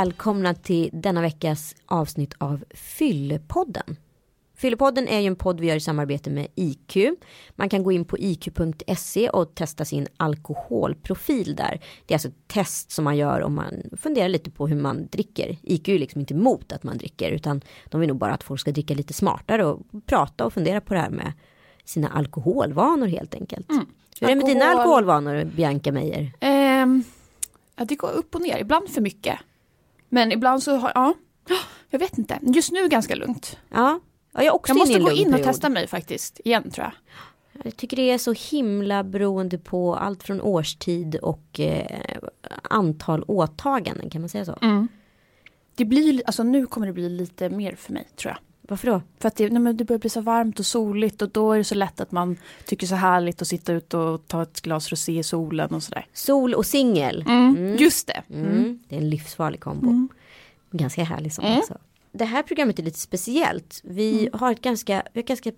välkomna till denna veckas avsnitt av Fyllepodden. Fyllepodden är ju en podd vi gör i samarbete med IQ. Man kan gå in på iq.se och testa sin alkoholprofil där. Det är alltså ett test som man gör om man funderar lite på hur man dricker. IQ är liksom inte emot att man dricker utan de vill nog bara att folk ska dricka lite smartare och prata och fundera på det här med sina alkoholvanor helt enkelt. Mm. Hur är det med dina alkoholvanor Bianca Meijer? Um, ja, det går upp och ner, ibland för mycket. Men ibland så har, ja, jag vet inte. Just nu ganska lugnt. Ja, ja jag, också jag måste gå in och period. testa mig faktiskt, igen tror jag. Jag tycker det är så himla beroende på allt från årstid och eh, antal åtaganden, kan man säga så? Mm. Det blir, alltså nu kommer det bli lite mer för mig tror jag. Varför då? För att det, nej, det börjar bli så varmt och soligt och då är det så lätt att man tycker så härligt att sitta ute och ta ett glas rosé i solen och sådär. Sol och singel. Mm, mm. Just det. Mm. mm. Det är en livsfarlig kombo. Mm. Ganska härlig sån också. Det här programmet är lite speciellt. Vi har ett ganska, ett ganska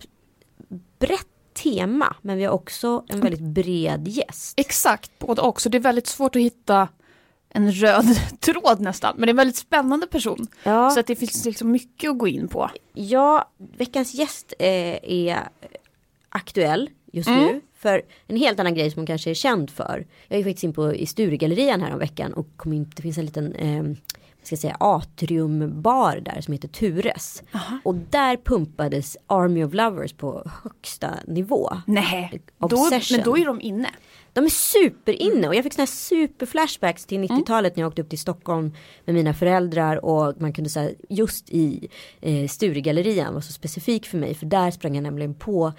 brett tema men vi har också en väldigt bred gäst. Exakt, både och. Så det är väldigt svårt att hitta en röd tråd nästan. Men det är en väldigt spännande person. Ja. Så att det finns liksom mycket att gå in på. Ja, veckans gäst eh, är aktuell just mm. nu. För en helt annan grej som hon kanske är känd för. Jag gick faktiskt in på i Sturegallerian här om veckan och kom in, det finns en liten eh, ska säga, atriumbar där som heter Tures. Aha. Och där pumpades Army of Lovers på högsta nivå. Nej, då, men då är de inne. De är superinne och jag fick såna här superflashbacks till 90-talet när jag åkte upp till Stockholm med mina föräldrar och man kunde säga just i eh, Sturegallerian var så specifik för mig för där sprang jag nämligen på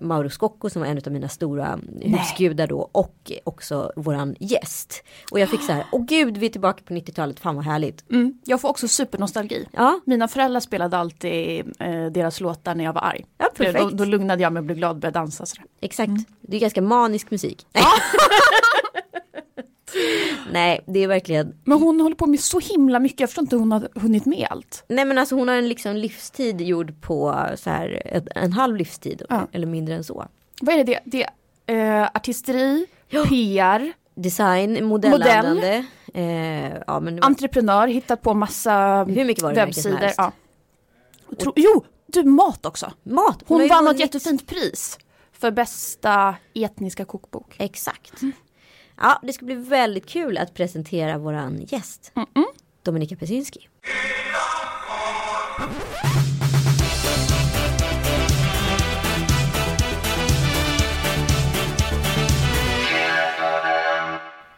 Mauro Scocco som var en av mina stora husgudar då och också våran gäst. Och jag fick så här, åh gud vi är tillbaka på 90-talet, fan vad härligt. Mm. Jag får också supernostalgi. Ja. Mina föräldrar spelade alltid eh, deras låtar när jag var arg. Ja, perfekt. Då, då lugnade jag mig och blev glad och började dansa. Sådär. Exakt, mm. det är ganska manisk musik. Ja. Nej, det är verkligen. Men hon håller på med så himla mycket. Jag förstår inte hur hon har hunnit med allt. Nej, men alltså hon har en liksom livstid gjord på så här en halv livstid ja. eller mindre än så. Vad är det? Det, är äh, artisteri, ja. PR, design, modellande. Modell. Eh, ja, men Entreprenör, hittat på massa Hur mycket var det webbsidor. Ja. Och, jo, du mat också. Mat. Hon, hon vann något jättefint pris för bästa etniska kokbok. Exakt. Mm. Ja, det ska bli väldigt kul att presentera våran gäst. Mm -mm. Dominika Pesinski.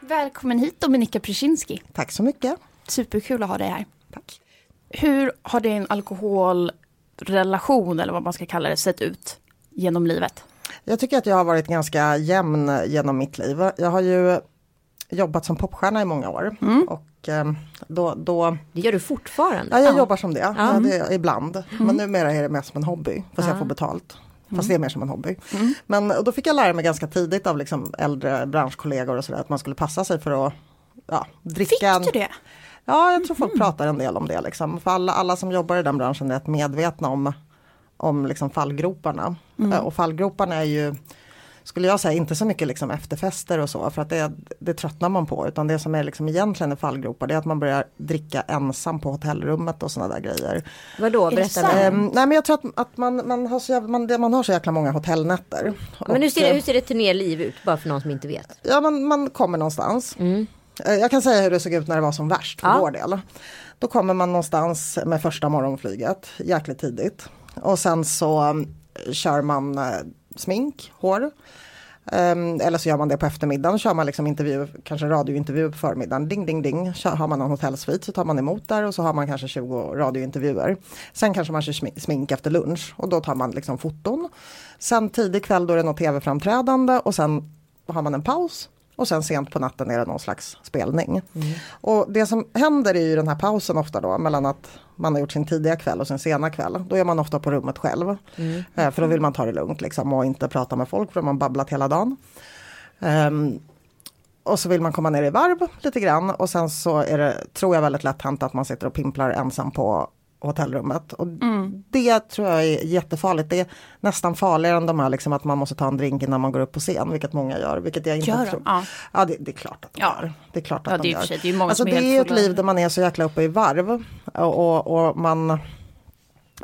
Välkommen hit Dominika Prysinski. Tack så mycket. Superkul att ha dig här. Tack. Hur har din alkoholrelation eller vad man ska kalla det sett ut genom livet? Jag tycker att jag har varit ganska jämn genom mitt liv. Jag har ju jobbat som popstjärna i många år. Mm. Och eh, då, då, det gör du fortfarande? Ja, jag ja. jobbar som det, ja. det ibland. Mm. Men numera är det mest som en hobby, fast ja. jag får betalt. Fast mm. det är mer som en hobby. Mm. Men då fick jag lära mig ganska tidigt av liksom äldre branschkollegor och sådär att man skulle passa sig för att ja, dricka. Fick du det? Ja, jag tror folk mm. pratar en del om det. Liksom. För alla, alla som jobbar i den branschen är rätt medvetna om, om liksom fallgroparna. Mm. Och fallgroparna är ju skulle jag säga inte så mycket liksom efterfester och så för att det, det tröttnar man på utan det som är liksom egentligen är fallgropar det är att man börjar dricka ensam på hotellrummet och sådana där grejer. Vadå, berätta ähm, Nej men jag tror att, att man, man, har så, man, man har så jäkla många hotellnätter. Men och, hur, ser det, hur ser det turnéliv ut bara för någon som inte vet? Ja man, man kommer någonstans. Mm. Eh, jag kan säga hur det såg ut när det var som värst för ja. vår del. Då kommer man någonstans med första morgonflyget jäkligt tidigt. Och sen så um, kör man uh, smink, hår. Um, eller så gör man det på eftermiddagen, kör man liksom intervju, kanske radiointervju på förmiddagen. Ding, ding, ding. Kör, har man någon hotellsvit så tar man emot där och så har man kanske 20 radiointervjuer. Sen kanske man kör smink efter lunch och då tar man liksom foton. Sen tidig kväll då är det något tv-framträdande och sen har man en paus och sen sent på natten är det någon slags spelning. Mm. Och det som händer i den här pausen ofta då mellan att man har gjort sin tidiga kväll och sin sena kväll. Då är man ofta på rummet själv. Mm. Eh, för då vill man ta det lugnt liksom och inte prata med folk för har babblat hela dagen. Um, och så vill man komma ner i varv lite grann och sen så är det, tror jag väldigt lätt hänt att man sitter och pimplar ensam på hotellrummet. Och mm. Det tror jag är jättefarligt. Det är nästan farligare än de här liksom att man måste ta en drink innan man går upp på scen, vilket många gör. Vilket jag inte gör tror. Ja, ja det, det, är klart att de ja. gör. Det är klart att ja, de gör. Sig, det är, alltså, det är ett liv där man är så jäkla uppe i varv. Och, och, och man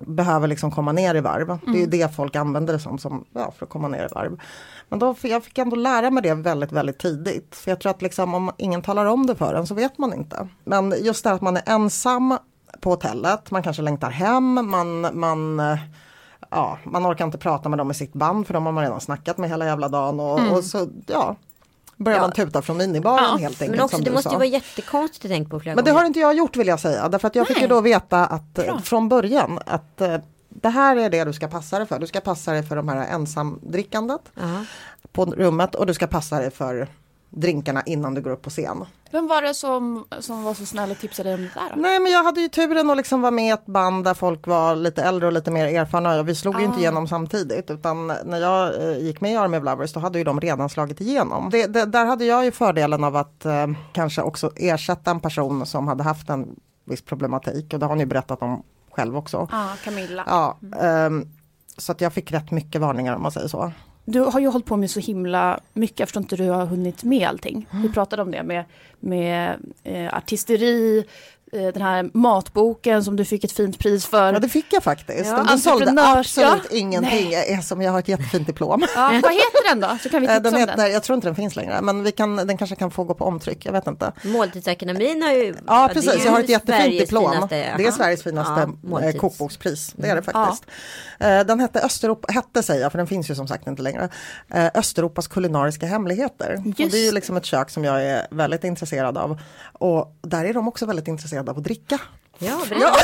behöver liksom komma ner i varv. Mm. Det är mm. det folk använder det som, som ja, för att komma ner i varv. Men då, jag fick ändå lära mig det väldigt, väldigt tidigt. För jag tror att liksom, om ingen talar om det för en så vet man inte. Men just det att man är ensam på hotellet, man kanske längtar hem, man, man ja, man orkar inte prata med dem i sitt band för de har man redan snackat med hela jävla dagen. Och, mm. och så, ja, börjar ja. man tuta från minibaren ja. helt enkelt. Men också, det måste ju vara jättekonstigt att tänka på flera Men det har inte jag gjort vill jag säga. Därför att jag Nej. fick ju då veta att Bra. från början att eh, det här är det du ska passa dig för. Du ska passa dig för de här ensamdrickandet uh -huh. på rummet och du ska passa dig för drinkarna innan du går upp på scen. Vem var det som, som var så snäll och tipsade dig om det där? Då? Nej men jag hade ju turen att liksom vara med i ett band där folk var lite äldre och lite mer erfarna. Vi slog ah. ju inte igenom samtidigt utan när jag eh, gick med i Army of Lovers då hade ju de redan slagit igenom. Det, det, där hade jag ju fördelen av att eh, kanske också ersätta en person som hade haft en viss problematik och det har ju berättat om själv också. Ja, ah, Camilla. Ja, eh, så att jag fick rätt mycket varningar om man säger så. Du har ju hållit på med så himla mycket, jag förstår inte hur du har hunnit med allting. Vi pratade om det med, med eh, artisteri, den här matboken som du fick ett fint pris för. Ja det fick jag faktiskt. Ja. Den sålde absolut ja. ingenting Nej. som jag har ett jättefint diplom. Ja, vad heter den då? Så kan vi eh, den heter, den. Jag tror inte den finns längre men vi kan, den kanske kan få gå på omtryck, jag vet inte. Måltidsakademin har ju... Ja precis, jag har ett jättefint diplom. Finaste, det är Sveriges finaste ja, eh, kokbokspris, det är det mm. faktiskt. Ja. Den hette Östeuropa, hette säger jag för den finns ju som sagt inte längre. Östeuropas kulinariska hemligheter. Och det är ju liksom ett kök som jag är väldigt intresserad av. Och där är de också väldigt intresserade av att dricka. Ja, ja.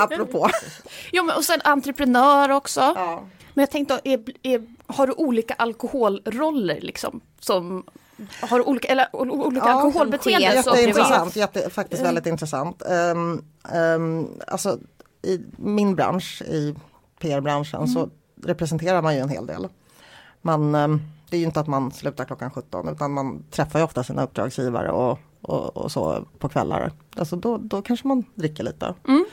apropå. Jo, men och sen entreprenör också. Ja. Men jag tänkte, är, är, har du olika alkoholroller liksom? Som har olika, eller, olika ja, alkoholbeteenden? Jätteintressant, jätte, faktiskt mm. väldigt intressant. Um, um, alltså i min bransch, i PR-branschen, mm. så representerar man ju en hel del. Man, um, det är ju inte att man slutar klockan 17 utan man träffar ju ofta sina uppdragsgivare och och, och så på kvällar. Alltså då, då kanske man dricker lite. Mm.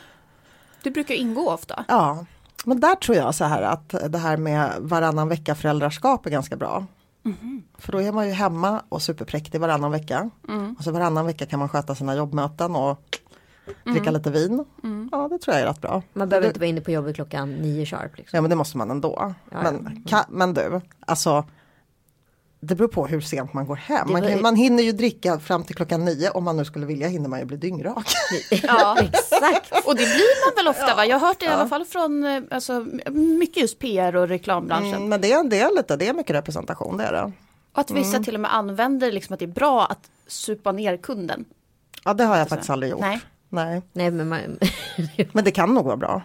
Du brukar ingå ofta? Ja, men där tror jag så här att det här med varannan vecka föräldraskap är ganska bra. Mm. För då är man ju hemma och superpräktig varannan vecka. Mm. Och så varannan vecka kan man sköta sina jobbmöten och dricka mm. lite vin. Mm. Ja det tror jag är rätt bra. Man behöver du, inte vara inne på jobbet klockan nio sharp. Liksom. Ja men det måste man ändå. Ja, men, ja. men du, alltså det beror på hur sent man går hem. Man, kan, man hinner ju dricka fram till klockan nio. Om man nu skulle vilja hinner man ju bli dyngrak. Ja, exakt. Och det blir man väl ofta ja. va? Jag har hört det i alla fall från eh, alltså, mycket just PR och reklambranschen. Mm, men det är, det är lite, det är mycket representation det är det. Och att vissa mm. till och med använder liksom att det är bra att supa ner kunden. Ja det har jag faktiskt aldrig gjort. Nej. Nej. Nej men, man... men det kan nog vara bra.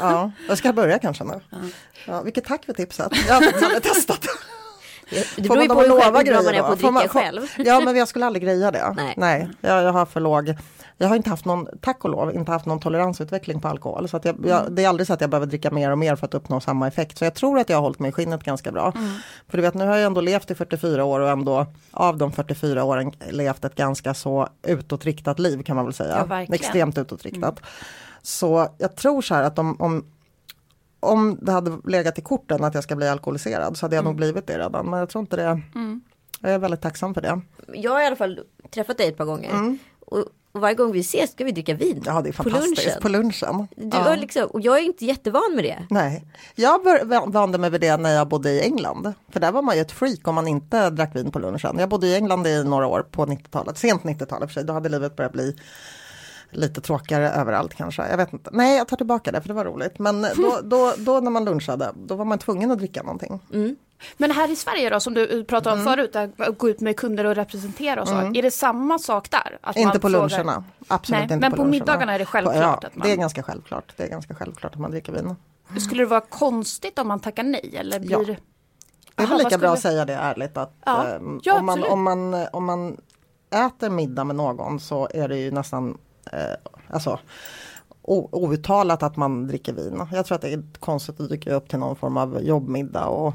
ja, jag ska börja kanske nu. Ja. Ja, vilket tack för tipset. Jag har aldrig testat. Det beror ju på hur grejer man är på att dricka man, själv. Ja men jag skulle aldrig greja det. Nej, Nej jag, jag har för låg jag har inte haft någon, tack och lov, inte haft någon toleransutveckling på alkohol. Så att jag, jag, mm. det är aldrig så att jag behöver dricka mer och mer för att uppnå samma effekt. Så jag tror att jag har hållit mig i skinnet ganska bra. Mm. För du vet, nu har jag ändå levt i 44 år och ändå av de 44 åren levt ett ganska så utåtriktat liv kan man väl säga. Ja, Extremt utåtriktat. Mm. Så jag tror så här att om, om om det hade legat i korten att jag ska bli alkoholiserad så hade jag mm. nog blivit det redan. Men jag tror inte det. Mm. Jag är väldigt tacksam för det. Jag har i alla fall träffat dig ett par gånger. Mm. Och, och, varje gång vi ses ska vi dricka vin. Ja det är fantastiskt. På lunchen. På lunchen. Du ja. liksom, och jag är inte jättevan med det. Nej. Jag vande mig vid det när jag bodde i England. För där var man ju ett freak om man inte drack vin på lunchen. Jag bodde i England i några år på 90-talet. Sent 90-tal för sig. Då hade livet börjat bli lite tråkigare överallt kanske. Jag vet inte. Nej, jag tar tillbaka det för det var roligt. Men då, då, då när man lunchade, då var man tvungen att dricka någonting. Mm. Men här i Sverige då, som du pratade om mm. förut, att gå ut med kunder och representera och så. Mm. Är det samma sak där? Att inte på frågar... luncherna. Absolut Nej, inte Men på, på middagarna är det självklart? Ja, att man... det är ganska självklart. Det är ganska självklart att man dricker vin. Mm. Skulle det vara konstigt om man tackar nej? Eller blir... Ja. Det är väl lika bra att säga det ärligt att ja. Eh, ja, om, man, om, man, om man äter middag med någon så är det ju nästan alltså, outtalat att man dricker vin. Jag tror att det är konstigt att dyka upp till någon form av jobbmiddag och,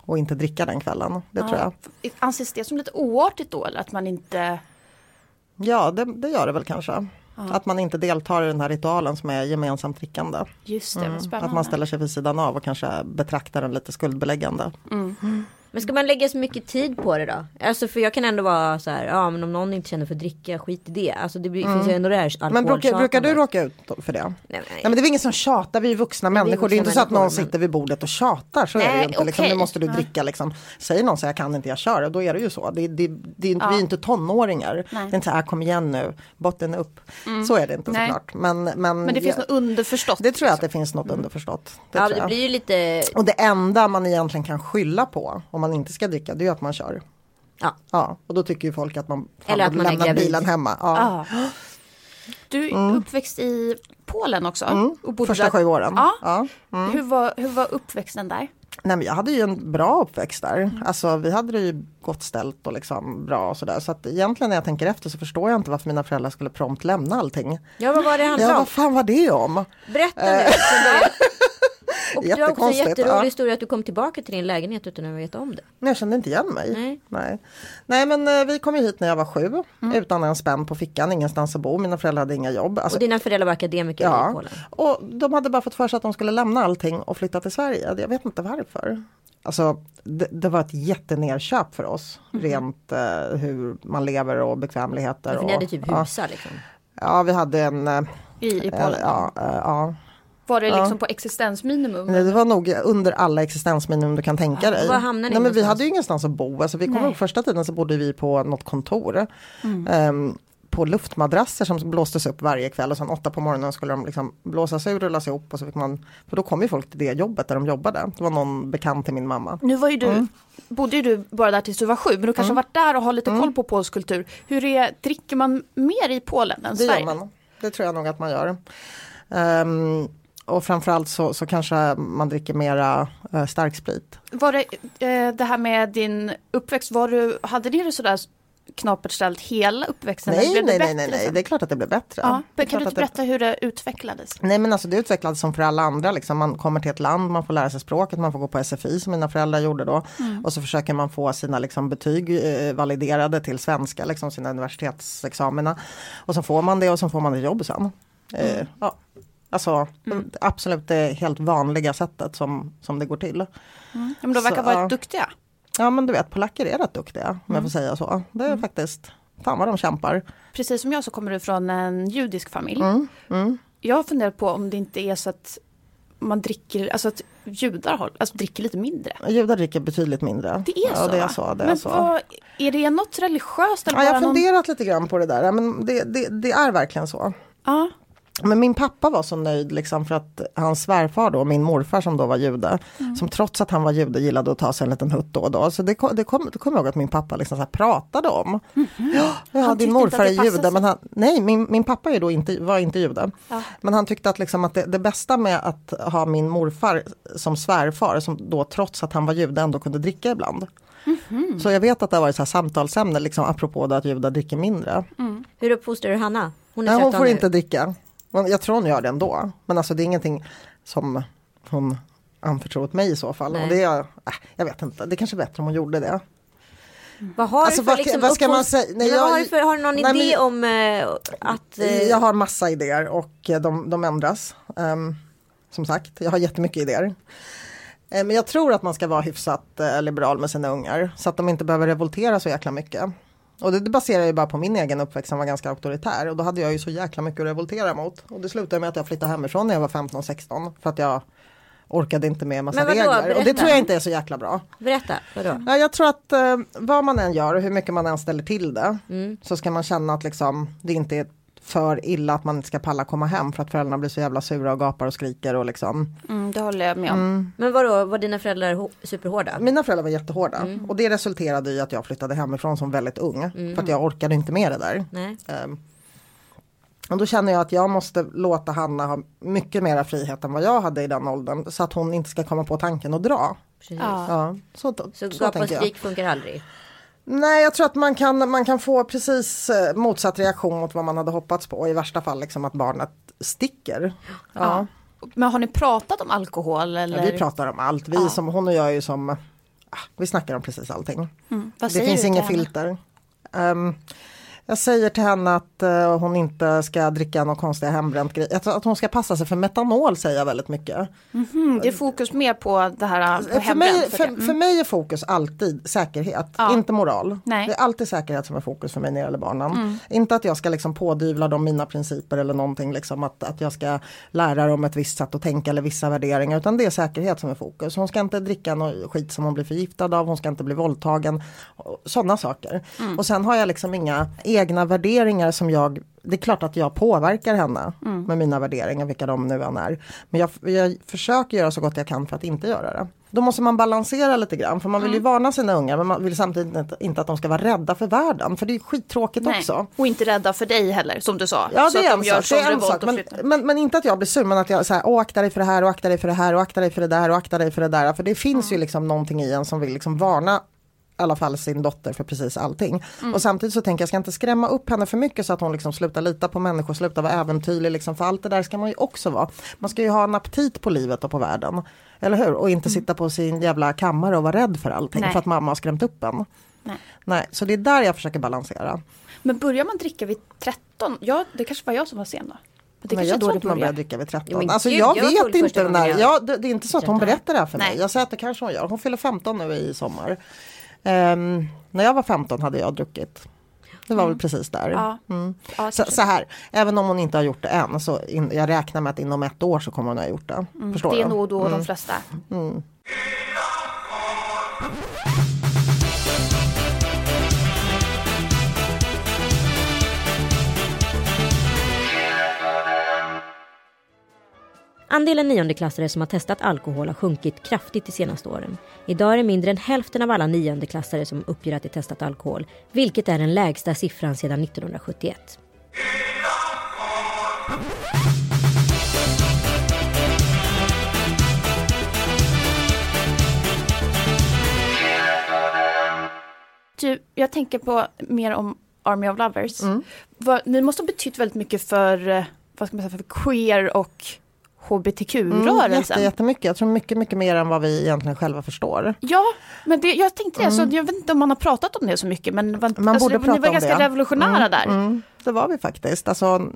och inte dricka den kvällen. Det ja. tror jag. Anses det som lite oartigt då eller att man inte Ja det, det gör det väl kanske. Att man inte deltar i den här ritualen som är gemensamt drickande. Just det, vad spännande. Mm. Att man ställer sig vid sidan av och kanske betraktar den lite skuldbeläggande. Men ska man lägga så mycket tid på det då? Alltså för jag kan ändå vara så här, ja men om någon inte känner för att dricka, skit i det. Alltså det blir, finns ju ändå det här Men brukar, brukar du råka ut för det? Nej, Nej nej. men det är väl ingen som tjatar, vi är vuxna människor. Det är inte så att någon men- sitter vid bordet och tjatar. Så är det Nej, ju inte. Liksom, okej. nu måste du dricka liksom. Säger någon så jag kan inte, jag kör. Då är det ju så. Det, det, det, är inte- Vi är inte tonåringar. Det är inte så här, kom igen nu, botten upp. Så är det inte Nej. såklart. Men, men, Men det finns något underförstått. det tror jag att det finns något underförstått. Det Ja det blir ju lite, Och det enda man egentligen kan skylla på man inte ska dricka det är att man kör. ja. Ja, och då tycker ju folk att man fan Eller att man är lämna gravid. bilen hemma. Ja. Ja. Du är uppväxt i Polen också? Och bodde Mm. Första där. sju åren. Ja. Ja. Hur, var, hur var uppväxten där? Nej, men jag hade ju en bra uppväxt där. Alltså vi hade det ju gott ställt och liksom bra och sådär. Så att egentligen när jag tänker efter så förstår jag inte varför mina föräldrar skulle prompt lämna allting. ja vad var det han Ja, sa? vad fan var det om? Berätta nu. Och det var också en jätterolig ja. historia att du kom tillbaka till din lägenhet utan att veta om det. Jag kände inte igen mig. Nej. Nej, Nej men eh, vi kom ju hit när jag var sju. Mm. Utan en spänn på fickan, ingenstans att bo. Mina föräldrar hade inga jobb. Alltså, Och dina föräldrar var akademiker i Ja, Polen. och de hade bara fått för sig att de skulle lämna allting och flytta till Sverige. Jag vet inte varför. Alltså, det, det var ett jättenerköp för oss. Rent eh, hur man lever och bekvämligheter. Mhm. För ni hade typ ja, husar liksom. ja, vi hade en... eh, I, i Polen? ja, eh, ja. Var det liksom på existensminimum? Nej, Det var nog under alla existensminimum du kan tänka dig. var hamnade ni Nej, men vi hade ju ingenstans att bo. Alltså, vi kom Nej. upp första tiden så bodde vi på något kontor. Mm. Ehm, på luftmadrasser som blåstes upp varje kväll och sen åtta på morgonen skulle de liksom blåsas ur och rullas ihop och så fick man, för då kom ju folk till det jobbet där de jobbade. Det var någon bekant till min mamma. Nu var ju du, Mm. bodde ju du bara där tills du var sju, men du kanske har varit där och har lite koll på polsk kultur. Hur är, dricker man mer i Polen än Det Sverige? gör man. Det tror jag nog att man gör. Ehm, och framförallt så, så kanske man dricker mera uh, starksprit. Var det eh, det här med din uppväxt, var du, hade ni det sådär knapert ställt hela uppväxten? Nej, blev det nej, nej, nej, nej, sen? det är klart att det blir bättre. Ja, Det kan du inte det- berätta hur det utvecklades? Nej men alltså det utvecklades som för alla andra. Liksom. Man kommer till ett land, man får lära sig språket, man får gå på SFI som mina föräldrar gjorde då. Mm. Och så försöker man få sina liksom, betyg eh, validerade till svenska, liksom, sina universitetsexamina. Och så får man det och så får man ett jobb sen. Mm. Eh, ja. Alltså absolut det helt vanliga sättet som, som det går till. Ja, men de verkar Så, vara ja. duktiga. Ja men du vet polacker är rätt duktiga om Mm. jag får säga så. Det är faktiskt, fan vad de kämpar. Precis som jag så kommer du från en judisk familj. Mm, Jag har funderat på om det inte är så att man dricker, alltså att judar har, alltså dricker lite mindre. Judar dricker betydligt mindre. Det är ja, så? Det är så, det är men så. Vad, är det något religiöst? Eller Ja, jag har någon... funderat lite grann på det där. Ja, Men det, det, det är verkligen så. Ja. Men min pappa var så nöjd liksom för att hans svärfar då, min morfar som då var jude, Mm. som trots att han var jude gillade att ta sig en liten hutt då och då. Så det, kom- det kommer det kom jag ihåg att min pappa liksom så pratade om. Ja, ja. Han tyckte din morfar är jude, men han, nej min, min pappa är då inte, var inte jude. Ja. Men han tyckte att, liksom att det, det bästa med att ha min morfar som svärfar, som då trots att han var jude ändå kunde dricka ibland. Mhm. Så jag vet att det har varit så här samtalsämne liksom, apropå det att judar dricker mindre. Hur uppfostrar du Hanna? Hon är Nej, 13 hon får nu. inte dricka. Men Jag tror hon gör det ändå. Men alltså det är ingenting som hon anförtror åt mig i så fall. Nej. Och det är, äh, jag vet inte, det är kanske är bättre om hon gjorde det. Vad har Alltså, du för vad- liksom vad ska man säga? Nej, men jag- har, du för, har du någon Nej, men- idé om eh, att... eh, Jag har massa idéer och eh, de, de ändras. Ehm, som sagt, jag har jättemycket idéer. Eh, Men jag tror att man ska vara hyfsat eh, liberal med sina ungar så att de inte behöver revoltera så jäkla mycket. Och det, baserar ju bara på min egen uppväxt som var ganska auktoritär och då hade jag ju så jäkla mycket att revoltera mot. Och det slutade med att jag flyttade hemifrån när jag var 15-16 för att jag orkade inte med massa Men vadå? regler. Och det Berätta. tror jag inte är så jäkla bra. Berätta, vadå? Ja, jag tror att eh, vad man än gör och hur mycket man än ställer till det Mm. så ska man känna att liksom, det inte är för illa att man inte ska palla komma hem för att föräldrarna blir så jävla sura och gapar och skriker och liksom. Mm, det håller jag med om. Men vadå, var dina föräldrar superhårda? Mina föräldrar var jättehårda och det resulterade i att jag flyttade hemifrån som väldigt ung för att jag orkade inte med det där. Nej. Ehm, och då känner jag att jag måste låta Hanna ha mycket mera frihet än vad jag hade i den åldern så att hon inte ska komma på tanken att dra. Precis. Ja. Ja, så, Så, så, gapa och skrik funkar aldrig? Nej, jag tror att man kan, man kan få precis eh, motsatt reaktion mot vad man hade hoppats på. I värsta fall liksom att barnet sticker. Ja. Men har ni pratat om alkohol eller? Ja, vi pratar om allt. Vi Ja. som, hon och jag är ju som, ah, vi snackar om precis allting. Mm, Det finns inget filter. Ehm, Jag säger till henne att uh, hon inte ska dricka någon konstiga hembränt grej. Att, att hon ska passa sig för metanol säger jag väldigt mycket. Mm -hmm. Det är fokus mer på det här på för, mig, för, mm. för mig är fokus alltid säkerhet, ja. inte moral. Nej. Det är alltid säkerhet som är fokus för mig när det gäller barnen. Mm. Inte att jag ska liksom pådyvla dem mina principer eller någonting, liksom att, att jag ska lära dem ett visst sätt att tänka eller vissa värderingar. Utan det är säkerhet som är fokus. Hon ska inte dricka något skit som hon blir förgiftad av, hon ska inte bli våldtagen. Sådana saker. Mm. Och sen har jag liksom inga egna värderingar som jag det är klart att jag påverkar henne mm. med mina värderingar, vilka de nu än är. Men jag, jag, försöker göra så gott jag kan för att inte göra det. Då måste man balansera lite grann, för man vill ju mm. varna sina ungar men man vill samtidigt inte att de ska vara rädda för världen, för det är skittråkigt Nej. också. Och inte rädda för dig heller, som du sa. Ja, det är en sak. Det är en sak. Men, men, men, inte att jag blir sur, men att jag säger akta dig för det här och akta dig för det här och akta dig för det där och akta dig för det där. För det finns mm. ju liksom någonting i en som vill liksom varna i alla fall sin dotter för precis allting. Mm. Och samtidigt så tänker jag, jag ska inte skrämma upp henne för mycket så att hon liksom slutar lita på människor, slutar vara äventyrlig. Liksom, för allt det där ska man ju också vara. Man ska ju ha en aptit på livet och på världen. Eller hur? Och inte mm. sitta på sin jävla kammare och vara rädd för allting Nej. för att mamma har skrämt upp en. Nej. Nej, så det är där jag försöker balansera. Men börjar man dricka vid 13? Ja, det kanske var jag som var sen då. Det men jag tror att man börjar dricka vid 13. Ja, alltså jag, jag vet inte när, jag, det, det, är inte så att hon berättar det här för Nej. mig. Jag säger att det kanske hon gör. Hon fyller 15 nu i sommar. Um, när jag var 15 hade jag druckit. Det var mm. väl precis där. Ja. Mm. Ja, så, så, här, även om hon inte har gjort det än, så in, jag räknar med att inom ett år så kommer hon ha gjort det. Mm. Förstår det är nog då de mm. flesta. Andelen niondeklassare som har testat alkohol har sjunkit kraftigt de senaste åren. Idag är det mindre än hälften av alla niondeklassare som uppger att de testat alkohol, vilket är den lägsta siffran sedan 1971. Du, jag tänker på mer om Army of Lovers. Mm. ni måste ha betytt väldigt mycket för, eh, vad ska man säga, för queer och hbtq-rörelsen. Mm, jättemycket, jag tror mycket, mycket mer än vad vi egentligen själva förstår. Ja, men det, jag tänkte det, mm. så jag vet inte om man har pratat om det så mycket, men man alltså, borde prata ni var ganska det. revolutionära mm, där. Mm, det var vi faktiskt, alltså,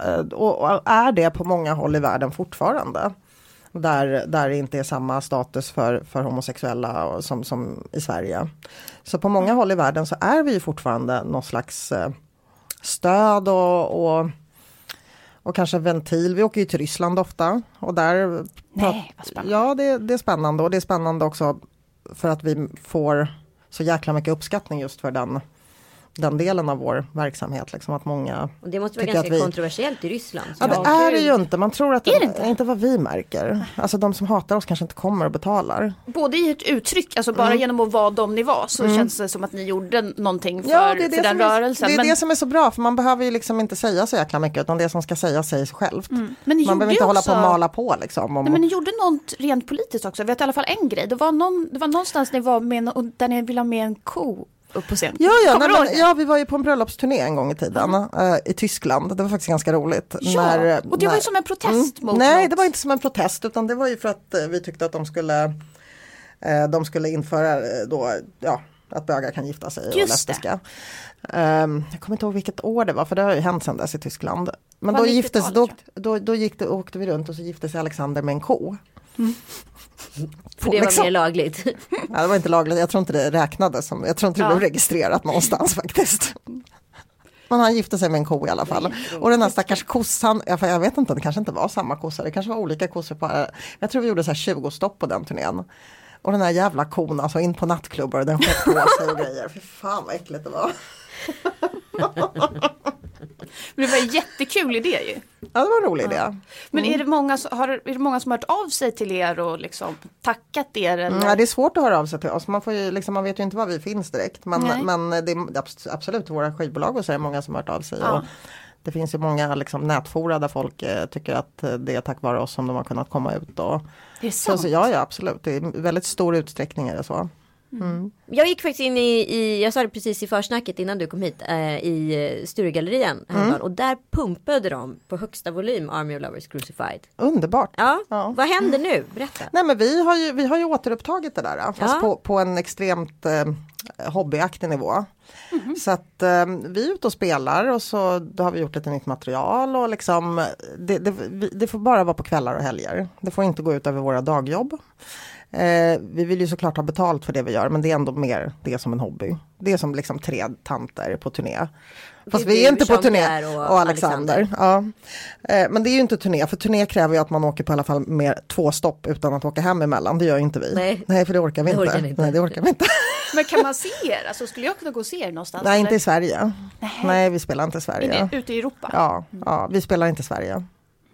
eh, och är det på många håll i världen fortfarande. Där, där det inte är samma status för, för homosexuella som, som i Sverige. Så på många håll i världen så är vi fortfarande någon slags eh, stöd och, och och kanske ventil. Vi åker ju till Ryssland ofta. Och där Nej, vad spännande. Ja, det, det är spännande och det är spännande också för att vi får så jäkla mycket uppskattning just för den den delen av vår verksamhet. Liksom, att många och det måste vara ganska vi... kontroversiellt i Ryssland. Ja, det är det ju inte. Man tror att det, det inte? inte vad vi märker. Alltså de som hatar oss kanske inte kommer och betalar. Både i ett uttryck, alltså bara mm. genom att vara de ni var så mm. känns det som att ni gjorde någonting för, ja, det är det för den rörelsen. Det är men... det som är så bra för man behöver ju liksom inte säga så jäkla mycket utan det som ska sägas sägs självt. Mm. man behöver inte också... hålla på och mala på liksom. Om... Nej, men ni gjorde något rent politiskt också. Jag vet i alla fall en grej. Det var, någon, det var någonstans ni var med, där ni ville ha med en ko upp på scen. Ja, ja, nej, men, ja, vi var ju på en bröllopsturné en gång i tiden mm. uh, i Tyskland. Det var faktiskt ganska roligt. Ja, när, och det när, var ju som en protest mm, mot Nej, något. det var inte som en protest utan det var ju för att uh, vi tyckte att de skulle uh, de skulle införa då, ja, att bögar kan gifta sig Just och lesbiska. Um, jag kommer inte ihåg vilket år det var för det har ju hänt sedan dess i Tyskland. Men då, giftes, då, då, då gick det, åkte vi runt och så gifte sig Alexander med en ko. Mm. För det var liksom. mer lagligt? Ja, det var inte lagligt, jag tror inte det räknades som, jag tror inte det ja. blev registrerat någonstans faktiskt. Men han gifte sig med en ko i alla fall. Och den här stackars kossan, jag vet inte, det kanske inte var samma kossa, det kanske var olika kossor på, jag tror vi gjorde så här 20 stopp på den turnén. Och den här jävla kon, alltså in på nattklubbar och den sköt på sig och grejer. Fy fan vad äckligt det var. Men det var en jättekul idé ju. Ja, det var en rolig idé. Ja. Men mm. är, det många, har, är det många som hört av sig till er och liksom tackat er? Eller? Mm, ja, det är svårt att höra av sig till oss. Man, får ju, liksom, man vet ju inte var vi finns direkt. Men, men det är absolut våra skivbolag och så är det många som har hört av sig. Ja. Och det finns ju många liksom, nätfora där folk eh, tycker att det är tack vare oss som de har kunnat komma ut. Och, det är sant? Så, ja, ja, absolut. Det är väldigt stor utsträckning är det så. Mm. Jag gick faktiskt in i, i, jag sa det precis i försnacket innan du kom hit, eh, i eh, Sturegallerian mm. och där pumpade de på högsta volym Army of Lovers Crucified. Underbart. Ja. ja. Vad händer nu? Berätta. Nej men vi har ju, vi har ju återupptagit det där fast ja. på, på en extremt eh, hobbyaktig nivå. Mm. Så att eh, vi är ute och spelar och så då har vi gjort lite nytt material och liksom det, det, det, får bara vara på kvällar och helger. Det får inte gå ut över våra dagjobb. Eh, vi vill ju såklart ha betalt för det vi gör men det är ändå mer det som en hobby. Det är som liksom tre tanter på turné. Fast vi är inte på turné. Och, och Alexander. Alexander. Ja. Eh, men det är ju inte turné, för turné kräver ju att man åker på i alla fall med två stopp utan att åka hem emellan. Det gör inte vi. Nej, Nej för det orkar vi det inte. inte. Nej, det orkar vi inte. Men kan man se er? Alltså, skulle jag kunna gå och se er någonstans? Nej, eller? inte i Sverige. Nej. Nej, vi spelar inte i Sverige. Ute i Europa? Ja, ja, vi spelar inte i Sverige.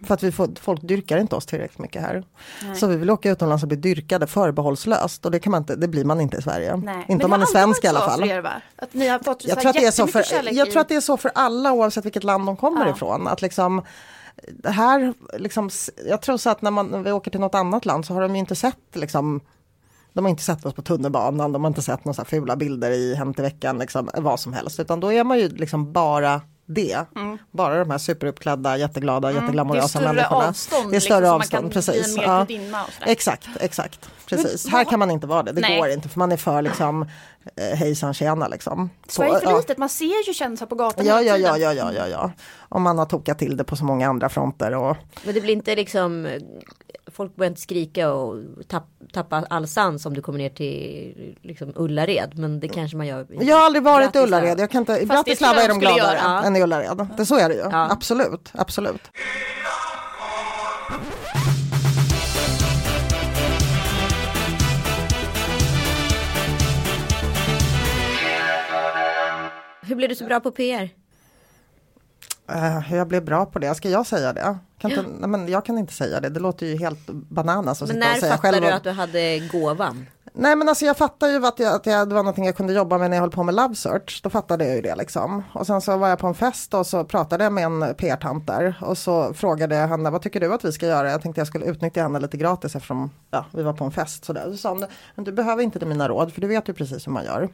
För att vi får, folk dyrkar inte oss tillräckligt mycket här. Nej. Så vi vill åka utomlands och bli dyrkade förbehållslöst och det, kan man inte, det blir man inte i Sverige. Nej. Inte om man är svensk i alla fall. Er, Att ni har fått jag, tror att det är så för, jag tror att det är så för alla oavsett vilket land de kommer ja. ifrån. Att liksom, här, liksom, jag tror så att när, man, när vi åker till något annat land så har de ju inte sett liksom, de har inte sett oss på tunnelbanan, de har inte sett några fula bilder i Hem till veckan, liksom, vad som helst. Utan då är man ju liksom bara det. Mm. Bara de här superuppklädda, jätteglada, mm. jätteglamorösa människorna. Avstånd, det är större liksom, avstånd. precis. Ja. Exakt, exakt. Precis. Men, här kan man inte vara det, det nej. går inte för man är för liksom eh, hejsan tjena liksom. Sverige är för ja. litet, man ser ju kändisar på gatan ja, ja, ja, ja, ja, ja, ja. Om man har tokat till det på så många andra fronter. Och... Men det blir inte liksom folk börjar inte skrika och tapp, tappa all sans om du kommer ner till liksom, Ullared. Men det kanske man gör. Jag har aldrig varit i Ullared. Jag kan inte, i Bratislava är de gladare ja. än i Ullared. Det, så är det ju. Ja. Absolut, absolut. Hur blev du så bra på PR? Uh, jag blev bra på det, ska jag säga det? Kan inte, nej, men jag kan inte säga det, det låter ju helt bananas att Men när fattade själv. du att du hade gåvan? Nej men alltså jag fattar ju att, jag, att jag, det var någonting jag kunde jobba med när jag höll på med Love Search. Då fattade jag ju det liksom. Och sen så var jag på en fest och så pratade jag med en PR-tant där. Och så frågade jag henne, vad tycker du att vi ska göra? Jag tänkte jag skulle utnyttja henne lite gratis eftersom ja, vi var på en fest. Så där. Så sa hon, men du behöver inte mina råd för du vet ju precis hur man gör.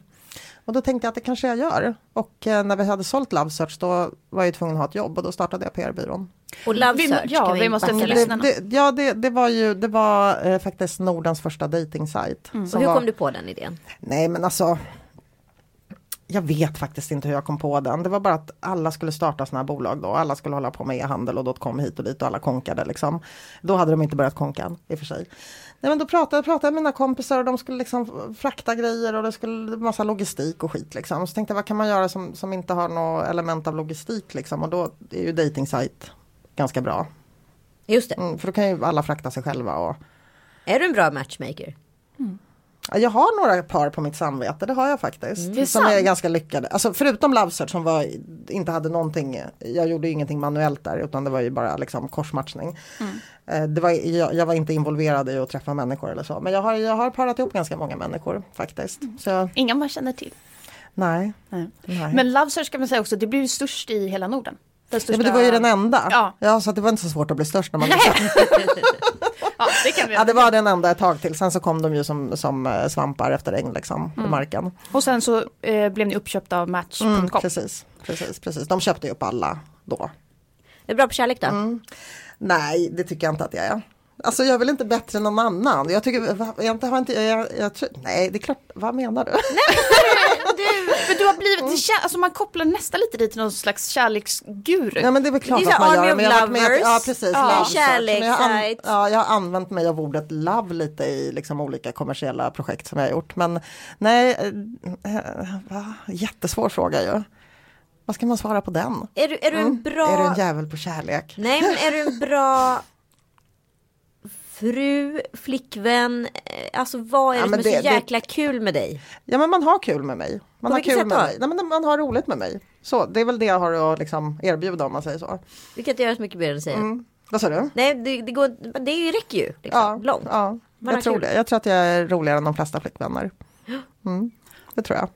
Och då tänkte jag att det kanske jag gör. Och eh, när vi hade sålt Love Search då var jag tvungen att ha ett jobb och då startade jag PR-byrån. Och Love Search, vi, ja, vi, vi måste lyssnarna. Det, det, ja, det, det, var ju det var eh, faktiskt Nordens första dejtingsajt. Mm. Och hur var, kom du på den idén? Nej men alltså jag vet faktiskt inte hur jag kom på den. Det var bara att alla skulle starta sådana här bolag då. Alla skulle hålla på med e-handel och dotcom hit och dit och alla konkade liksom. Då hade de inte börjat konka i och för sig. Nej men då pratade, pratade jag med mina kompisar och de skulle liksom frakta grejer och det skulle massa logistik och skit liksom. Så tänkte jag vad kan man göra som, som inte har något element av logistik liksom och då är ju dating ganska bra. Just det. Mm, för då kan ju alla frakta sig själva och Är du en bra matchmaker? Mm. Jag har några par på mitt samvete, det har jag faktiskt. Mm. som är ganska lyckade. Alltså förutom Lovesearch som var, inte hade någonting, jag gjorde ingenting manuellt där utan det var ju bara liksom korsmatchning. Mm. Eh, det var, jag, jag, var inte involverad i att träffa människor eller så. Men jag har, jag har parat ihop ganska många människor faktiskt. Mm. Så, Inga man känner till? Nej. nej. nej. Men Lovesearch ska man säga också, det blir ju störst i hela Norden. Ja, men det var ju den enda. Ja. ja så det var inte så svårt att bli störst när man ja, det, kan vi ja, det var den enda ett tag till. Sen så kom de ju som, som eh, svampar efter regn liksom mm. på marken. Och sen så eh, blev ni uppköpta av Match.com. Mm, precis, precis, precis. De köpte ju upp alla då. Är bra på kärlek då? Mm. Nej, det tycker jag inte att jag är. Alltså jag är väl inte bättre än någon annan. Jag tycker, jag har inte, jag, jag, nej det är klart, vad menar du? Nej, du, men du har blivit, mm. alltså man kopplar nästan lite dit till någon slags kärleksguru. Ja men det är väl klart det är att man gör. Men jag har med, ja precis. Ja, kärlek, jag, an, ja, jag har använt mig av ordet love lite i liksom olika kommersiella projekt som jag har gjort. Men nej, äh, va? jättesvår fråga ju. Vad ska man svara på den? Är du, är du en mm. bra... Är du en jävel på kärlek? Nej men är du en bra fru, flickvän, eh, alltså vad är det ja, som är det, så jäkla det... kul med dig? Ja men man har kul med mig. Man På har kul med mig. Nej, men man har roligt med mig. Så det är väl det jag har att liksom erbjuda om man säger så. Du kan inte göra så mycket mer än att säga. Mm. Vad sa du? Nej det, det, går, det räcker ju liksom, ja, långt. Ja, jag tror kul. det. Jag tror att jag är roligare än de flesta flickvänner. Mm, det tror jag.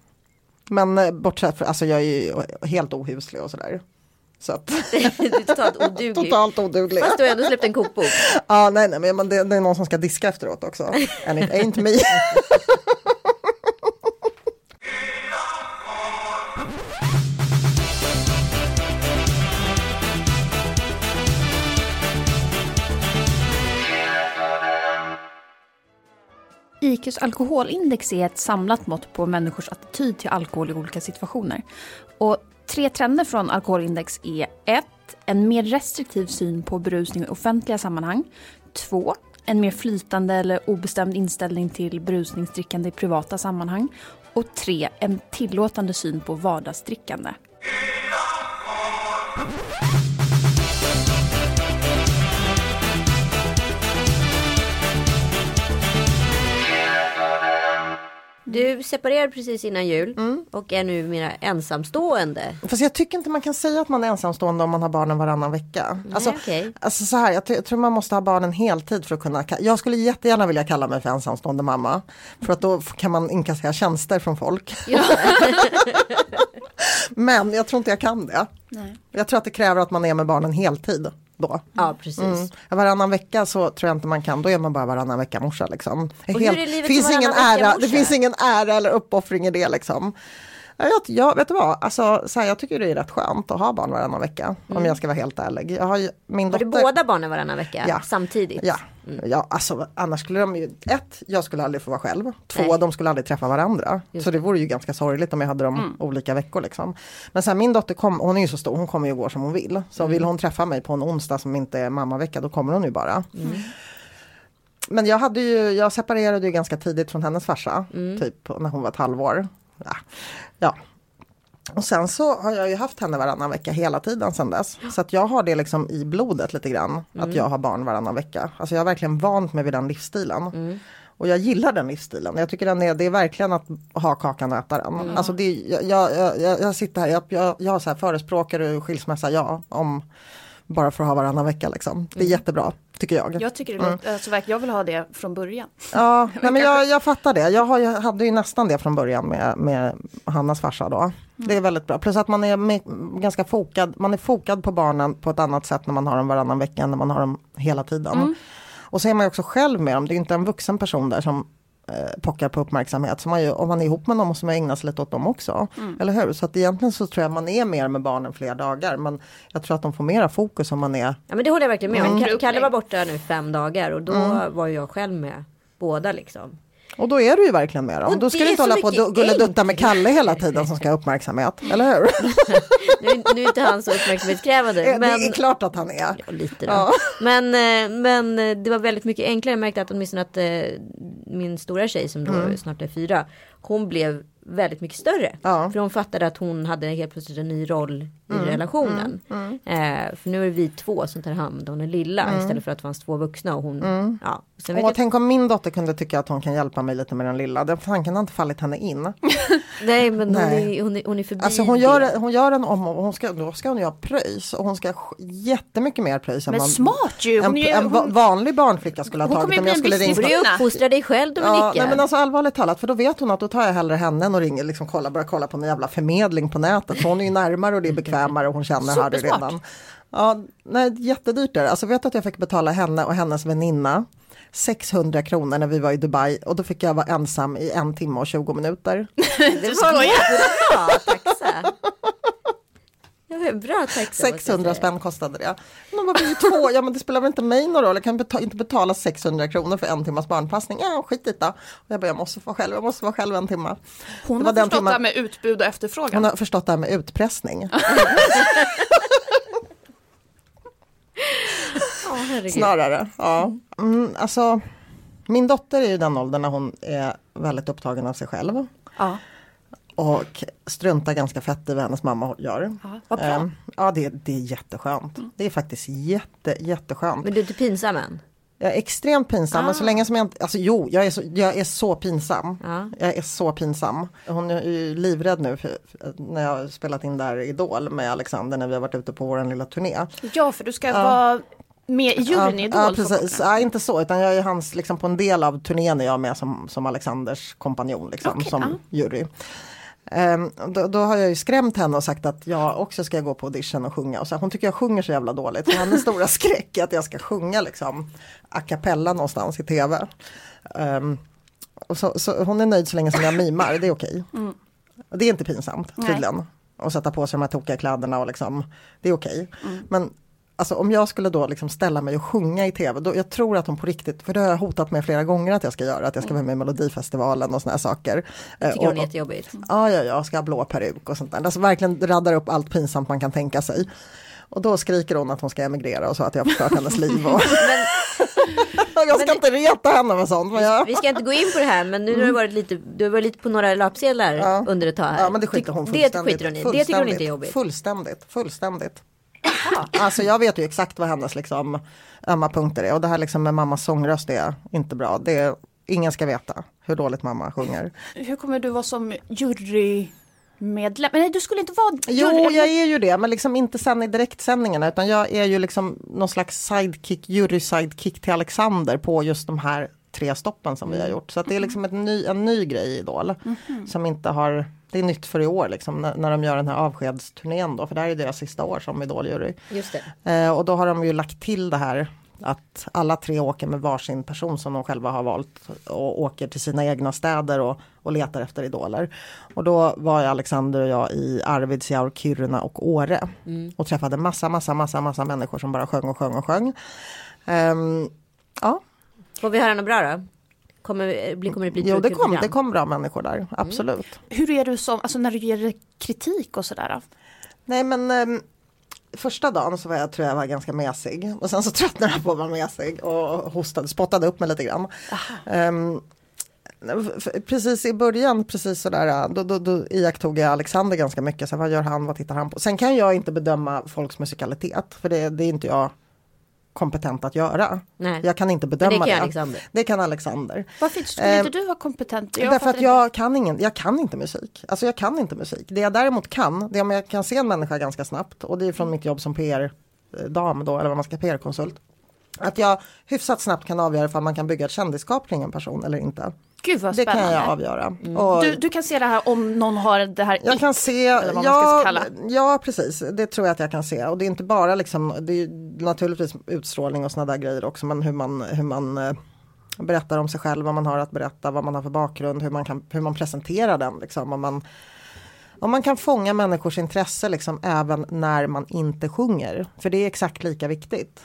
Men eh, bortsett från, alltså jag är ju helt ohuslig och sådär. Så att... totalt oduglig. Totalt oduglig. Fast du har ändå släppt en kokbok. Ja, ah, nej, nej, men det, det, är någon som ska diska efteråt också. And it ain't me. IQs alkoholindex är ett samlat mått på människors attityd till alkohol i olika situationer. Och tre trender från alkoholindex är 1. En mer restriktiv syn på berusning i offentliga sammanhang. 2. En mer flytande eller obestämd inställning till berusningsdrickande i privata sammanhang. Och 3. En tillåtande syn på vardagsdrickande. Du separerade precis innan jul Mm. och är nu mera ensamstående. Fast jag tycker inte man kan säga att man är ensamstående om man har barnen varannan vecka. Alltså, okej. alltså så här, jag, jag tror man måste ha barnen heltid för att kunna. Jag skulle jättegärna vilja kalla mig för ensamstående mamma. För att då kan man inkassera tjänster från folk. Ja. Men jag tror inte jag kan det. Nej. Jag tror att det kräver att man är med barnen heltid då. ja, precis. Mm. Varannan vecka så tror jag inte man kan, då är man bara varannan vecka morsa liksom. livet finns ingen ära, det finns ingen ära eller uppoffring i det liksom. Jag, jag, vet du vad, alltså, så här, jag tycker det är rätt skönt att ha barn varannan vecka. Om jag ska vara helt ärlig. Jag har ju, min det dotter, båda barnen varannan vecka Ja. samtidigt? Ja, ja alltså, annars skulle de ju, ett, jag skulle aldrig få vara själv. Två, Nej. de skulle aldrig träffa varandra. Just så det vore ju ganska sorgligt om jag hade dem olika veckor liksom. Men sen min dotter kom, hon är ju så stor, hon kommer ju går som hon vill. Så vill hon träffa mig på en onsdag som inte är mammavecka, då kommer hon ju bara. Men jag hade ju, jag separerade ju ganska tidigt från hennes farsa, typ när hon var ett halvår. Ja. ja. Och sen så har jag ju haft henne varannan vecka hela tiden sedan dess. Så att jag har det liksom i blodet lite grann. Att jag har barn varannan vecka. Alltså jag har verkligen vant mig vid den livsstilen. Och jag gillar den livsstilen. Jag tycker den är, det är verkligen att ha kakan och äta den. Alltså det, jag, jag, jag, jag sitter här, jag, jag, jag så här förespråkar skilsmässa, ja. Om, bara för att ha varannan vecka liksom. Det är jättebra, tycker jag. Jag tycker det låter, alltså, verkligen- jag vill ha det från början. Ja, nej, men jag, jag fattar det. Jag, har, jag hade ju nästan det från början med, med Hannas farsa då. Det är väldigt bra. Plus att man är med, ganska fokad, man är fokad på barnen på ett annat sätt när man har dem varannan vecka än när man har dem hela tiden. Och så är man ju också själv med dem. Det är inte en vuxen person där som eh, pockar på uppmärksamhet. Så man ju, om man är ihop med dem måste man ägna sig lite åt dem också. Eller hur? Så att egentligen så tror jag man är mer med barnen fler dagar. Men jag tror att de får mera fokus om man är Ja men det håller jag verkligen med om. Mm. Ka- Kalle var borta nu fem dagar och då var jag själv med båda liksom. Och då är du ju verkligen med dem. Och Då ska det du inte hålla på och mycket du- gulledutta med Kalle hela tiden som ska ha uppmärksamhet. Eller hur? Nu, nu är inte han så uppmärksamhetskrävande. Det men... är klart att han är. Ja, lite då. Ja. Men, eh, men eh, det var väldigt mycket enklare. Jag märkte att åtminstone att eh, min stora tjej som då Mm. snart är fyra. Hon blev väldigt mycket större. Ja. För hon fattade att hon hade helt plötsligt en ny roll i Mm, relationen. Eh, för nu är det vi två som tar hand om den lilla istället för att det fanns två vuxna. Och hon, ja. Sen vet Och jag, tänk om min dotter kunde tycka att hon kan hjälpa mig lite med den lilla. Den tanken har inte fallit henne in. nej men hon Nej. är, hon, är, hon är förbi Alltså hon det. gör, hon gör en om och hon ska, då ska hon ju ha pröjs. Och hon ska ha jättemycket mer pröjs än Men vad smart ju! en, Hon är ju en hon, vanlig barnflicka skulle ha Hon tagit kommer om jag bli skulle en ringa. Du borde ju Kvinna. uppfostra dig själv Dominika. Ja, nej men alltså allvarligt talat, för då vet hon att då tar jag hellre henne än och ringer, liksom kolla, börjar kolla på en jävla förmedling på nätet. Hon är ju närmare och det är bekvämare och hon känner Harry redan. Ja, nej, jättedyrt där. Alltså vet att jag fick betala henne och hennes väninna 600 kronor när vi var i Dubai och då fick jag vara ensam i en timme och 20 minuter. det var. Det bra taxa. Måste jag 600 säga. spänn kostade det. Men de var vi två, ja men det spelar väl inte mig någon roll, jag kan beta- inte betala 600 kronor för en timmas barnpassning. Ja skit i det. Och jag bara, jag måste vara själv, jag måste vara själv en timme. hon det har förstått timmen- det här med utbud och efterfrågan. Hon har förstått det här med utpressning. Herregud. Snarare. Ja. Mm, alltså, min dotter är ju den åldern när hon är väldigt upptagen av sig själv. Ja. Och struntar ganska fett i vad hennes mamma gör. Ja, vad bra. Ehm, ja det, det är jätteskönt. Det är faktiskt jätte, jätteskönt. Men du är inte pinsam än? Jag är extremt pinsam, men så länge som jag inte, alltså jo, jag är så, jag är så pinsam. Ja. Jag är så pinsam. Hon är ju livrädd nu för, för, när jag har spelat in där Idol med Alexander när vi har varit ute på vår lilla turné. ja, för du ska vara med i juryn i Idol. Ja, precis. Ja, inte så, utan jag är hans, liksom på en del av turnén är jag med som, som Alexanders kompanjon, liksom, Okej, som ja. jury. Ehm, då, då har jag ju skrämt henne och sagt att jag också ska gå på audition och sjunga. Och så, hon tycker jag sjunger så jävla dåligt. Så hennes stora skräck är att jag ska sjunga liksom a cappella någonstans i tv. Ehm, och så, så hon är nöjd så länge som jag mimar, det är okej. Det är inte pinsamt Nej. tydligen. Och sätta på sig de här tokiga kläderna och liksom, det är okej. Men Alltså om jag skulle då liksom ställa mig och sjunga i tv, då, jag tror att hon på riktigt, för det har jag hotat med flera gånger att jag ska göra, att jag ska vara med i Melodifestivalen och såna här saker. Det tycker Eh, hon är och- jättejobbigt. Ja, ja, ja, ska ha blå peruk och sånt där. Alltså verkligen raddar upp allt pinsamt man kan tänka sig. Och då skriker hon att hon ska emigrera och så att jag har förstört hennes liv. Och... jag ska men- inte reta henne med sånt. Men jag... Vi ska inte gå in på det här men nu har du varit lite, du har varit lite på några löpsedlar Ja. under ett tag här. Ja men det skiter hon Det fullständigt skiter hon i. Det tycker hon inte är jobbigt. Fullständigt, fullständigt. Alltså jag vet ju exakt vad hennes liksom ömma punkter är och det här liksom med mammas sångröst är inte bra. Det är, ingen ska veta hur dåligt mamma sjunger. Hur kommer du vara som jurymedlem? Men nej, du skulle inte vara Jo, jury- jag är ju det, men liksom inte sen i direktsändningarna utan jag är ju liksom någon slags sidekick, jury-sidekick till Alexander på just de här tre stoppen som vi har gjort. Så det är liksom ett ny, en ny grej i Idol som inte har det är nytt för i år liksom när, när de gör den här avskedsturnén då för det här är deras sista år som Idol-jury. Just det. Eh, och då har de ju lagt till det här att alla tre åker med varsin person som de själva har valt och åker till sina egna städer och, och letar efter idoler. Och då var ju Alexander och jag i Arvidsjaur, Kiruna och Åre och träffade massa, massa, massa, massa människor som bara sjöng och sjöng och sjöng. Ehm, ja, Får vi höra något bra då? Kommer, blir- kommer det bli jo det kom, det kom bra människor där, absolut. Hur är du som, alltså när du ger kritik och sådär? Nej men ehm, första dagen så var jag, tror jag var ganska mesig och sen så tröttnade jag på att vara mesig och hostade, spottade upp mig lite grann. Ehm, precis i början, precis sådär, då, då, då iakttog jag Alexander ganska mycket. Så vad gör han, vad tittar han på? Sen kan jag inte bedöma folks musikalitet, för det, det är inte jag kompetent att göra. Nej. Jag kan inte bedöma det det. kan Alexander. Det kan Alexander. Varför skulle Ehm, inte du vara kompetent? Därför fattar att jag kan, ingen, jag kan inte musik. Alltså jag kan inte musik. Det jag däremot kan, det är om jag kan se en människa ganska snabbt och det är från mitt jobb som PR-dam då, eller vad man ska PR-konsult. Att jag hyfsat snabbt kan avgöra ifall man kan bygga ett kändisskap kring en person eller inte. Gud vad Det spännande. kan jag avgöra. Och Du, du kan se det här om någon har det här jag kan se, ja, ja precis, det tror jag att jag kan se. Och det är inte bara liksom, det är naturligtvis utstrålning och sådana där grejer också, men hur man, hur man eh, berättar om sig själv, vad man har att berätta, vad man har för bakgrund, hur man, kan, hur man presenterar den. Liksom, om, man, om man kan fånga människors intresse liksom, även när man inte sjunger. För det är exakt lika viktigt.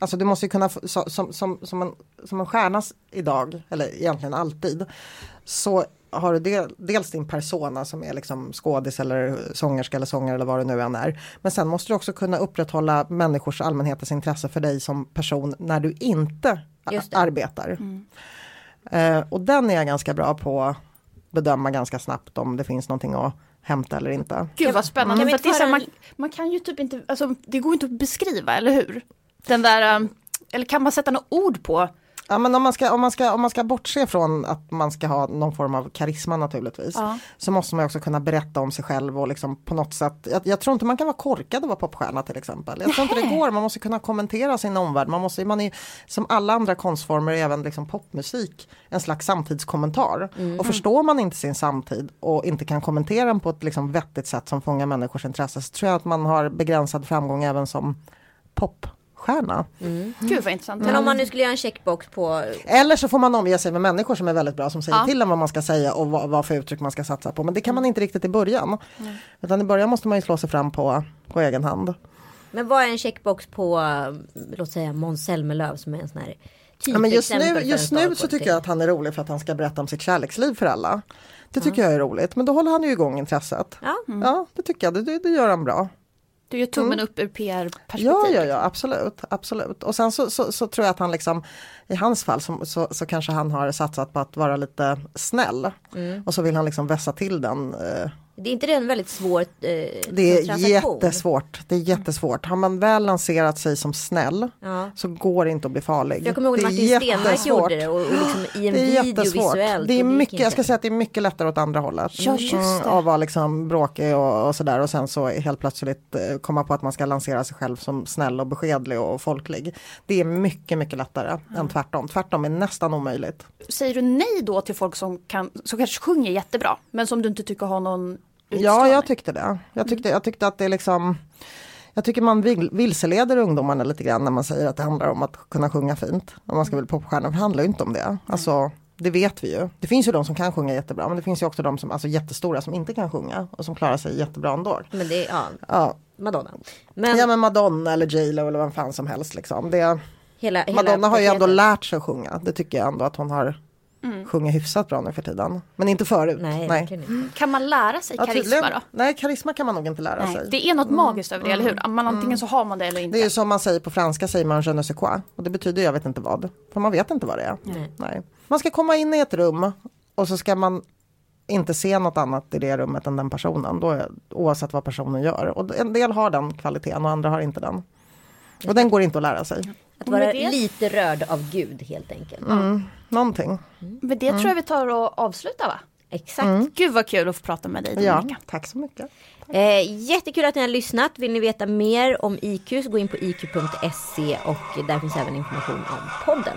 Alltså du måste ju kunna, som, som, som, en, som en stjärnas idag, eller egentligen alltid, så har du del, dels din persona som är liksom skådis eller sångerska eller sångare eller vad det nu än är. Men sen måste du också kunna upprätthålla människors allmänhetens intresse för dig som person när du inte arbetar. Eh, och den är jag ganska bra på att bedöma ganska snabbt om det finns någonting att hämta eller inte. Gud vad spännande. Kan vi För det är så här, man, man kan ju typ inte, alltså det går inte att beskriva, eller hur? Den där, um, eller kan man sätta något ord på? Ja men om man, ska, om, man ska, om man ska bortse från att man ska ha någon form av karisma naturligtvis. Ja. Så måste man också kunna berätta om sig själv och liksom på något sätt. Jag, jag tror inte man kan vara korkad och vara popstjärna till exempel. Jag tror inte det går. Man måste kunna kommentera sin omvärld. Man, måste, man är som alla andra konstformer, även liksom popmusik, en slags samtidskommentar. Och förstår man inte sin samtid och inte kan kommentera den på ett liksom vettigt sätt som fångar människors intresse så tror jag att man har begränsad framgång även som popstjärna. Gud vad intressant. Men om man nu skulle göra en checkbox på Eller så får man omge sig med människor som är väldigt bra som säger Ja. till en vad man ska säga och vad, vad för uttryck man ska satsa på. Men det kan man inte riktigt i början. Utan i början måste man ju slå sig fram på, på egen hand. Men vad är en checkbox på, låt säga Måns Zelmerlöw som är en sån här Ja, men just nu, just nu så tycker jag att han är rolig för att han ska berätta om sitt kärleksliv för alla. Det tycker jag är roligt. Men då håller han ju igång intresset. Ja. Ja, det tycker jag. Det, det gör han bra. Du gör tummen upp ur PR-perspektiv. Ja, ja, ja, absolut, absolut. Och sen så, så, så tror jag att han liksom, i hans fall så, så, så kanske han har satsat på att vara lite snäll. Och så vill han liksom vässa till den. Eh, Det är inte det en väldigt svår eh, det är jättesvårt. Det är jättesvårt. Har man väl lanserat sig som snäll Ja. så går det inte att bli farlig. Jag kommer ihåg det när är Martin Stenmarck gjorde det och, och liksom i en Det är video jättesvårt. visuellt. Det är mycket, jag ska säga att det är mycket lättare åt andra hållet. Ja, just det. att vara liksom bråkig och, och sådär och sen så helt plötsligt eh, komma på att man ska lansera sig själv som snäll och beskedlig och folklig. Det är mycket, mycket lättare än tvärtom. Tvärtom är nästan omöjligt. Säger du nej då till folk som, kan, som kanske sjunger jättebra, men som du inte tycker har någon Ja, jag tyckte det. Jag tyckte, jag tyckte att det liksom jag tycker man vil, vilseleder ungdomarna lite grann när man säger att det handlar om att kunna sjunga fint. Om man ska bli popstjärna, det handlar ju inte om det. Alltså, det vet vi ju. Det finns ju de som kan sjunga jättebra men det finns ju också de som alltså jättestora som inte kan sjunga och som klarar sig jättebra ändå. Men det, ja. Ja, Madonna. Men, ja men Madonna eller J Lo eller vem fan som helst liksom. Det, hela, hela Madonna har ju ändå lärt sig att sjunga. Det tycker jag ändå att hon har sjungit hyfsat bra nu för tiden. Men inte förut. Nej, Nej. Mm. Kan man lära sig ja, karisma då? Nej, karisma kan man nog inte lära Nej, sig. Det är något mm. magiskt över det, eller hur? Mm. Man, antingen mm. så har man det eller inte. Det är som man säger på franska, säger man je ne sais quoi. Och det betyder jag vet inte vad. För man vet inte vad det är. Nej. Man ska komma in i ett rum och så ska man inte se något annat i det rummet än den personen. Då, oavsett vad personen gör. Och en del har den kvaliteten och andra har inte den. Och den går inte att lära sig. Att vara lite rörd av Gud helt enkelt. Mm, någonting. Mm. Men det tror jag vi tar och avslutar va? Exakt. Mm. Gud vad kul att få prata med dig Dominika. Ja, tack så mycket. Eh, jättekul att ni har lyssnat. Vill ni veta mer om IQ så gå in på iq.se och där finns även information om podden.